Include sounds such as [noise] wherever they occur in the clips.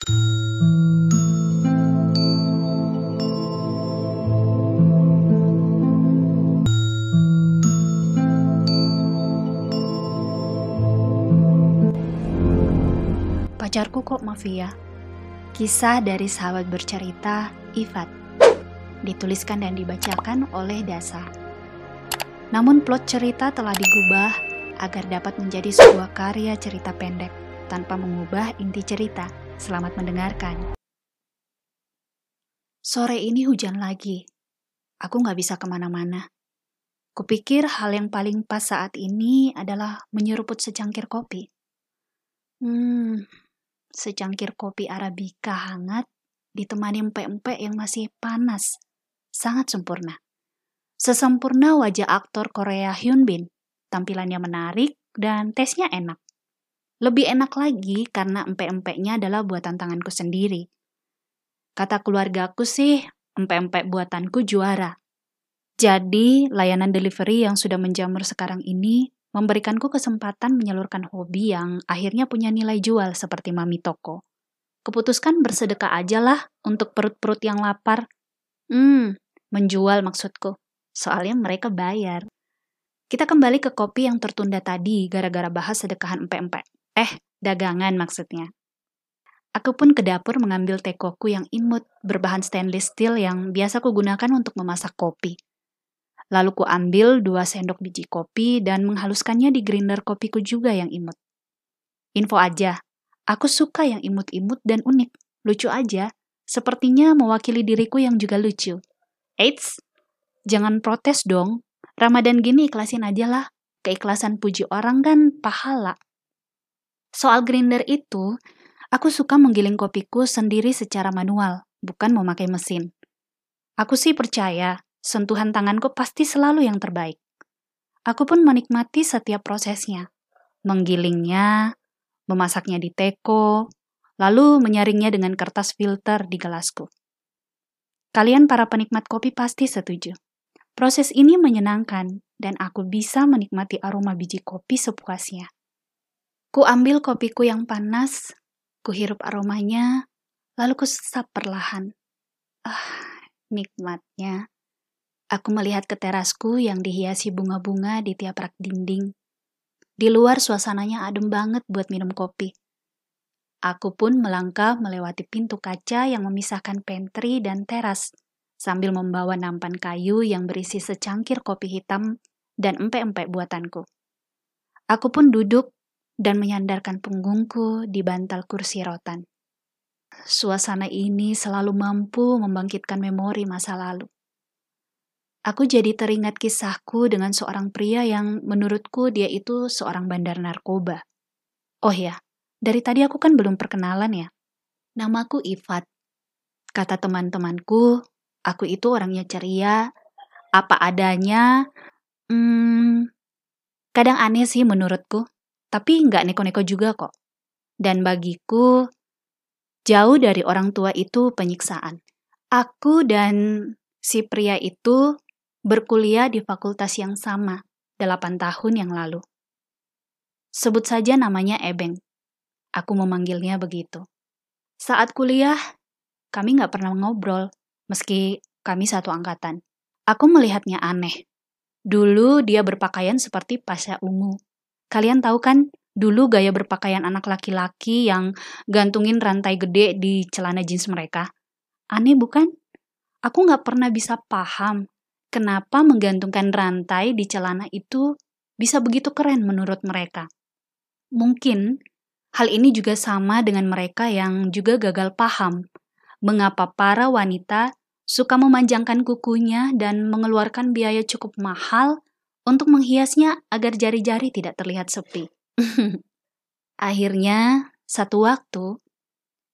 Pacarku kok mafia? Kisah dari sahabat bercerita, Ifat. Dituliskan dan dibacakan oleh Dasa. Namun plot cerita telah digubah agar dapat menjadi sebuah karya cerita pendek tanpa mengubah inti cerita. Selamat mendengarkan. Sore ini hujan lagi. Aku nggak bisa ke mana-mana. Kupikir hal yang paling pas saat ini adalah menyeruput secangkir kopi. Hmm, secangkir kopi Arabica hangat ditemani empek-empek yang masih panas. Sangat sempurna. Sesempurna wajah aktor Korea Hyun Bin. Tampilannya menarik dan tesnya enak. Lebih enak lagi karena empek-empeknya adalah buatan tanganku sendiri. Kata keluargaku sih, empek-empek buatanku juara. Jadi, layanan delivery yang sudah menjamur sekarang ini memberikanku kesempatan menyalurkan hobi yang akhirnya punya nilai jual seperti mami toko. Keputuskan bersedekah aja lah untuk perut-perut yang lapar. Hmm, menjual maksudku. Soalnya mereka bayar. Kita kembali ke kopi yang tertunda tadi gara-gara bahas sedekahan empek-empek. Eh, dagangan maksudnya. Aku pun ke dapur mengambil tekoku yang imut berbahan stainless steel yang biasa kugunakan untuk memasak kopi. Lalu ku ambil dua sendok biji kopi dan menghaluskannya di grinder kopiku juga yang imut. Info aja, aku suka yang imut-imut dan unik. Lucu aja, sepertinya mewakili diriku yang juga lucu. Eits, jangan protes dong. Ramadan gini ikhlasin aja lah. Keikhlasan puji orang kan pahala. Soal grinder itu, aku suka menggiling kopiku sendiri secara manual, bukan memakai mesin. Aku sih percaya sentuhan tanganku pasti selalu yang terbaik. Aku pun menikmati setiap prosesnya. Menggilingnya, memasaknya di teko, lalu menyaringnya dengan kertas filter di gelasku. Kalian para penikmat kopi pasti setuju. Proses ini menyenangkan dan aku bisa menikmati aroma biji kopi sepuasnya. Ku ambil kopiku yang panas, ku hirup aromanya, lalu ku sesap perlahan. Ah, nikmatnya. Aku melihat ke terasku yang dihiasi bunga-bunga di tiap rak dinding. Di luar suasananya adem banget buat minum kopi. Aku pun melangkah melewati pintu kaca yang memisahkan pantry dan teras, sambil membawa nampan kayu yang berisi secangkir kopi hitam dan empek-empek buatanku. Aku pun duduk dan menyandarkan punggungku di bantal kursi rotan. Suasana ini selalu mampu membangkitkan memori masa lalu. Aku jadi teringat kisahku dengan seorang pria yang menurutku dia itu seorang bandar narkoba. Oh ya, dari tadi aku kan belum perkenalan ya. Namaku Ifat. Kata teman-temanku, aku itu orangnya ceria, apa adanya. Hmm, kadang aneh sih menurutku, tapi nggak neko-neko juga kok. Dan bagiku, jauh dari orang tua itu penyiksaan. Aku dan si pria itu berkuliah di fakultas yang sama 8 tahun yang lalu. Sebut saja namanya Ebeng. Aku memanggilnya begitu. Saat kuliah, kami nggak pernah ngobrol, meski kami satu angkatan. Aku melihatnya aneh. Dulu dia berpakaian seperti pasha ungu. Kalian tahu kan, dulu gaya berpakaian anak laki-laki yang gantungin rantai gede di celana jeans mereka. Aneh bukan? Aku nggak pernah bisa paham kenapa menggantungkan rantai di celana itu bisa begitu keren menurut mereka. Mungkin hal ini juga sama dengan mereka yang juga gagal paham mengapa para wanita suka memanjangkan kukunya dan mengeluarkan biaya cukup mahal untuk menghiasnya agar jari-jari tidak terlihat sepi. [laughs] Akhirnya, satu waktu,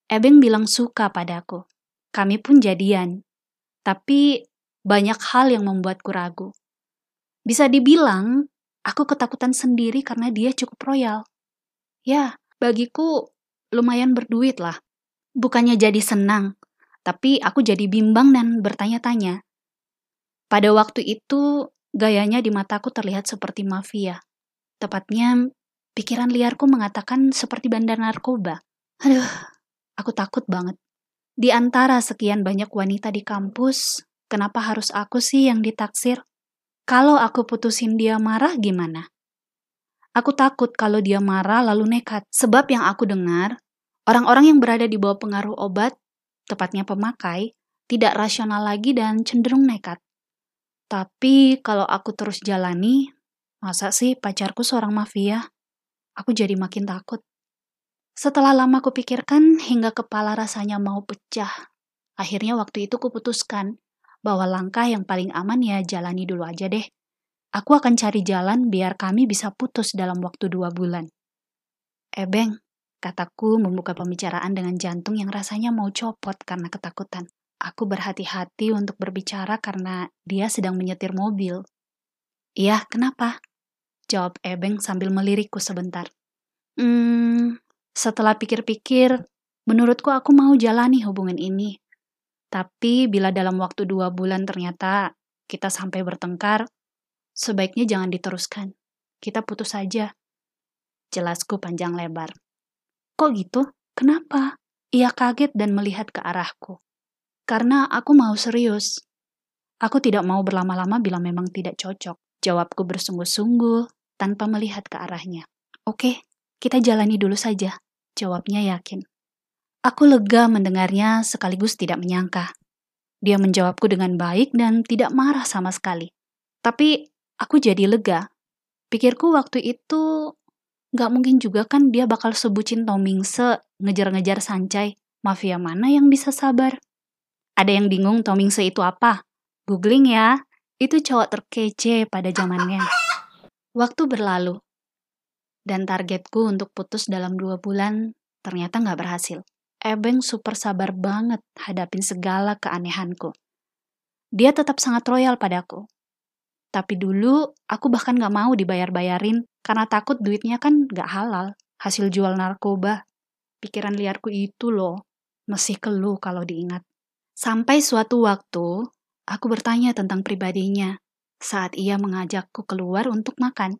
Ebeng bilang suka padaku. Kami pun jadian. Tapi banyak hal yang membuatku ragu. Bisa dibilang, aku ketakutan sendiri karena dia cukup royal. Ya, bagiku lumayan berduit lah. Bukannya jadi senang, tapi aku jadi bimbang dan bertanya-tanya. Pada waktu itu, gayanya di mataku terlihat seperti mafia. Tepatnya, pikiran liarku mengatakan seperti bandar narkoba. Aduh, Aku takut banget. Di antara sekian banyak wanita di kampus, kenapa harus aku sih yang ditaksir? Kalau aku putusin dia marah gimana? Aku takut kalau dia marah lalu nekat. Sebab yang aku dengar, orang-orang yang berada di bawah pengaruh obat, tepatnya pemakai, tidak rasional lagi dan cenderung nekat. Tapi kalau aku terus jalani, masa sih pacarku seorang mafia? Aku jadi makin takut. Setelah lama kupikirkan hingga kepala rasanya mau pecah. Akhirnya waktu itu kuputuskan bahwa langkah yang paling aman ya jalani dulu aja deh. Aku akan cari jalan biar kami bisa putus dalam waktu dua bulan. Ebeng, eh, kataku membuka pembicaraan dengan jantung yang rasanya mau copot karena ketakutan. Aku berhati-hati untuk berbicara karena dia sedang menyetir mobil. Iya, kenapa? Jawab Ebeng sambil melirikku sebentar. Hmm, setelah pikir-pikir, menurutku aku mau jalani hubungan ini. Tapi bila dalam waktu dua bulan ternyata kita sampai bertengkar, Sebaiknya jangan diteruskan. Kita putus saja. Jelasku panjang lebar. Kok gitu? Kenapa? Ia kaget dan melihat ke arahku. Karena aku mau serius. Aku tidak mau berlama-lama bila memang tidak cocok. Jawabku bersungguh-sungguh tanpa melihat ke arahnya. Oke, kita jalani dulu saja. Jawabnya yakin. Aku lega mendengarnya sekaligus tidak menyangka. Dia menjawabku dengan baik dan tidak marah sama sekali. Tapi Aku jadi lega. Pikirku waktu itu gak mungkin juga kan dia bakal sebutin Tomingse ngejar-ngejar Sancai. Mafia mana yang bisa sabar? Ada yang bingung Tomingse itu apa? Googling ya. Itu cowok terkece pada zamannya. Waktu berlalu. Dan targetku untuk putus dalam dua bulan ternyata gak berhasil. Ebeng super sabar banget hadapin segala keanehanku. Dia tetap sangat royal padaku. Tapi dulu aku bahkan gak mau dibayar-bayarin karena takut duitnya kan gak halal, hasil jual narkoba. Pikiran liarku itu loh, masih keluh kalau diingat. Sampai suatu waktu, aku bertanya tentang pribadinya saat ia mengajakku keluar untuk makan.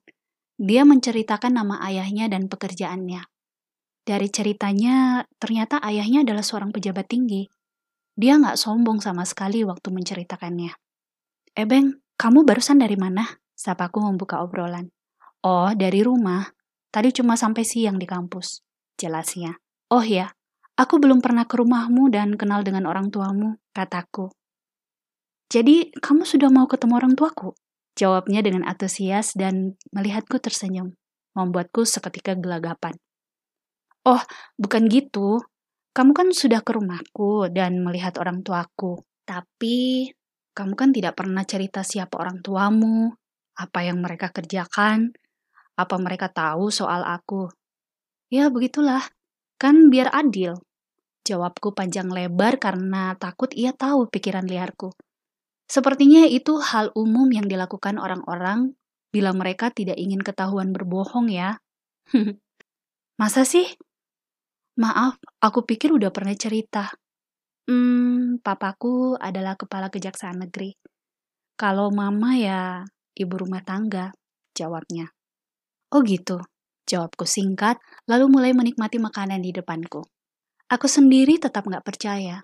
Dia menceritakan nama ayahnya dan pekerjaannya. Dari ceritanya, ternyata ayahnya adalah seorang pejabat tinggi. Dia nggak sombong sama sekali waktu menceritakannya. Ebeng, eh, kamu barusan dari mana? Sapaku membuka obrolan. Oh, dari rumah. Tadi cuma sampai siang di kampus. Jelasnya. Oh ya, aku belum pernah ke rumahmu dan kenal dengan orang tuamu, kataku. Jadi, kamu sudah mau ketemu orang tuaku? Jawabnya dengan antusias dan melihatku tersenyum, membuatku seketika gelagapan. Oh, bukan gitu. Kamu kan sudah ke rumahku dan melihat orang tuaku. Tapi kamu kan tidak pernah cerita siapa orang tuamu, apa yang mereka kerjakan, apa mereka tahu soal aku. Ya, begitulah. Kan biar adil. Jawabku panjang lebar karena takut ia tahu pikiran liarku. Sepertinya itu hal umum yang dilakukan orang-orang bila mereka tidak ingin ketahuan berbohong ya. [laughs] Masa sih? Maaf, aku pikir udah pernah cerita. Hmm, papaku adalah kepala kejaksaan negeri. Kalau mama ya ibu rumah tangga, jawabnya. Oh gitu, jawabku singkat, lalu mulai menikmati makanan di depanku. Aku sendiri tetap nggak percaya.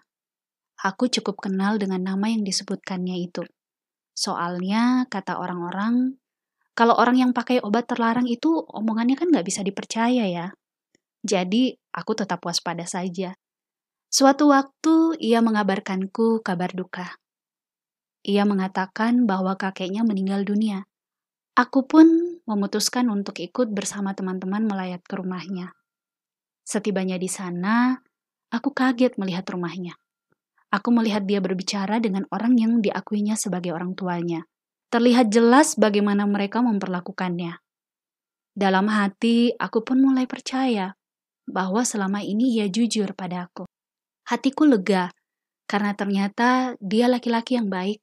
Aku cukup kenal dengan nama yang disebutkannya itu. Soalnya, kata orang-orang, kalau orang yang pakai obat terlarang itu omongannya kan nggak bisa dipercaya ya. Jadi, aku tetap waspada saja. Suatu waktu ia mengabarkanku kabar duka. Ia mengatakan bahwa kakeknya meninggal dunia. Aku pun memutuskan untuk ikut bersama teman-teman melayat ke rumahnya. Setibanya di sana, aku kaget melihat rumahnya. Aku melihat dia berbicara dengan orang yang diakuinya sebagai orang tuanya. Terlihat jelas bagaimana mereka memperlakukannya. Dalam hati, aku pun mulai percaya bahwa selama ini ia jujur pada aku. Hatiku lega karena ternyata dia laki-laki yang baik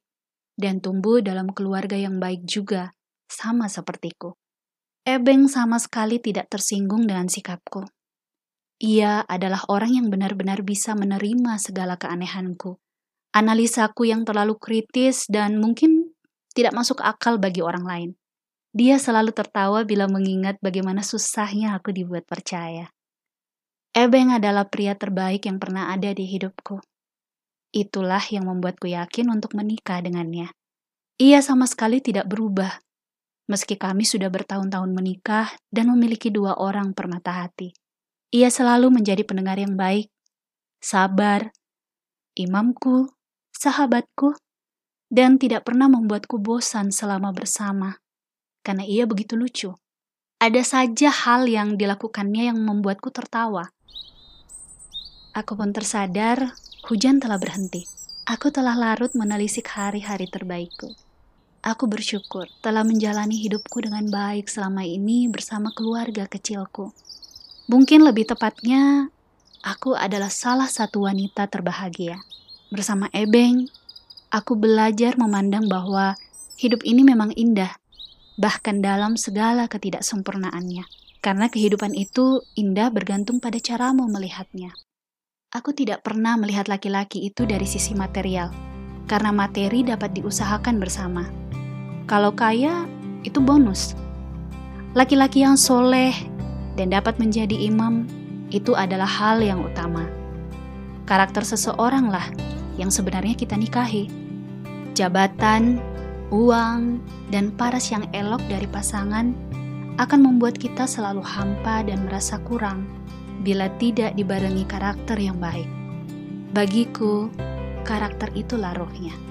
dan tumbuh dalam keluarga yang baik juga, sama sepertiku. Ebeng sama sekali tidak tersinggung dengan sikapku. Ia adalah orang yang benar-benar bisa menerima segala keanehanku. Analisaku yang terlalu kritis dan mungkin tidak masuk akal bagi orang lain. Dia selalu tertawa bila mengingat bagaimana susahnya aku dibuat percaya. Ebeng adalah pria terbaik yang pernah ada di hidupku. Itulah yang membuatku yakin untuk menikah dengannya. Ia sama sekali tidak berubah, meski kami sudah bertahun-tahun menikah dan memiliki dua orang permata hati. Ia selalu menjadi pendengar yang baik, sabar, imamku, sahabatku, dan tidak pernah membuatku bosan selama bersama, karena ia begitu lucu. Ada saja hal yang dilakukannya yang membuatku tertawa. Aku pun tersadar hujan telah berhenti. Aku telah larut menelisik hari-hari terbaikku. Aku bersyukur telah menjalani hidupku dengan baik selama ini bersama keluarga kecilku. Mungkin lebih tepatnya, aku adalah salah satu wanita terbahagia. Bersama Ebeng, aku belajar memandang bahwa hidup ini memang indah, bahkan dalam segala ketidaksempurnaannya. Karena kehidupan itu indah bergantung pada caramu melihatnya. Aku tidak pernah melihat laki-laki itu dari sisi material, karena materi dapat diusahakan bersama kalau kaya, itu bonus. Laki-laki yang soleh dan dapat menjadi imam, itu adalah hal yang utama. Karakter seseorang lah yang sebenarnya kita nikahi. Jabatan, uang, dan paras yang elok dari pasangan akan membuat kita selalu hampa dan merasa kurang bila tidak dibarengi karakter yang baik. Bagiku, karakter itulah rohnya.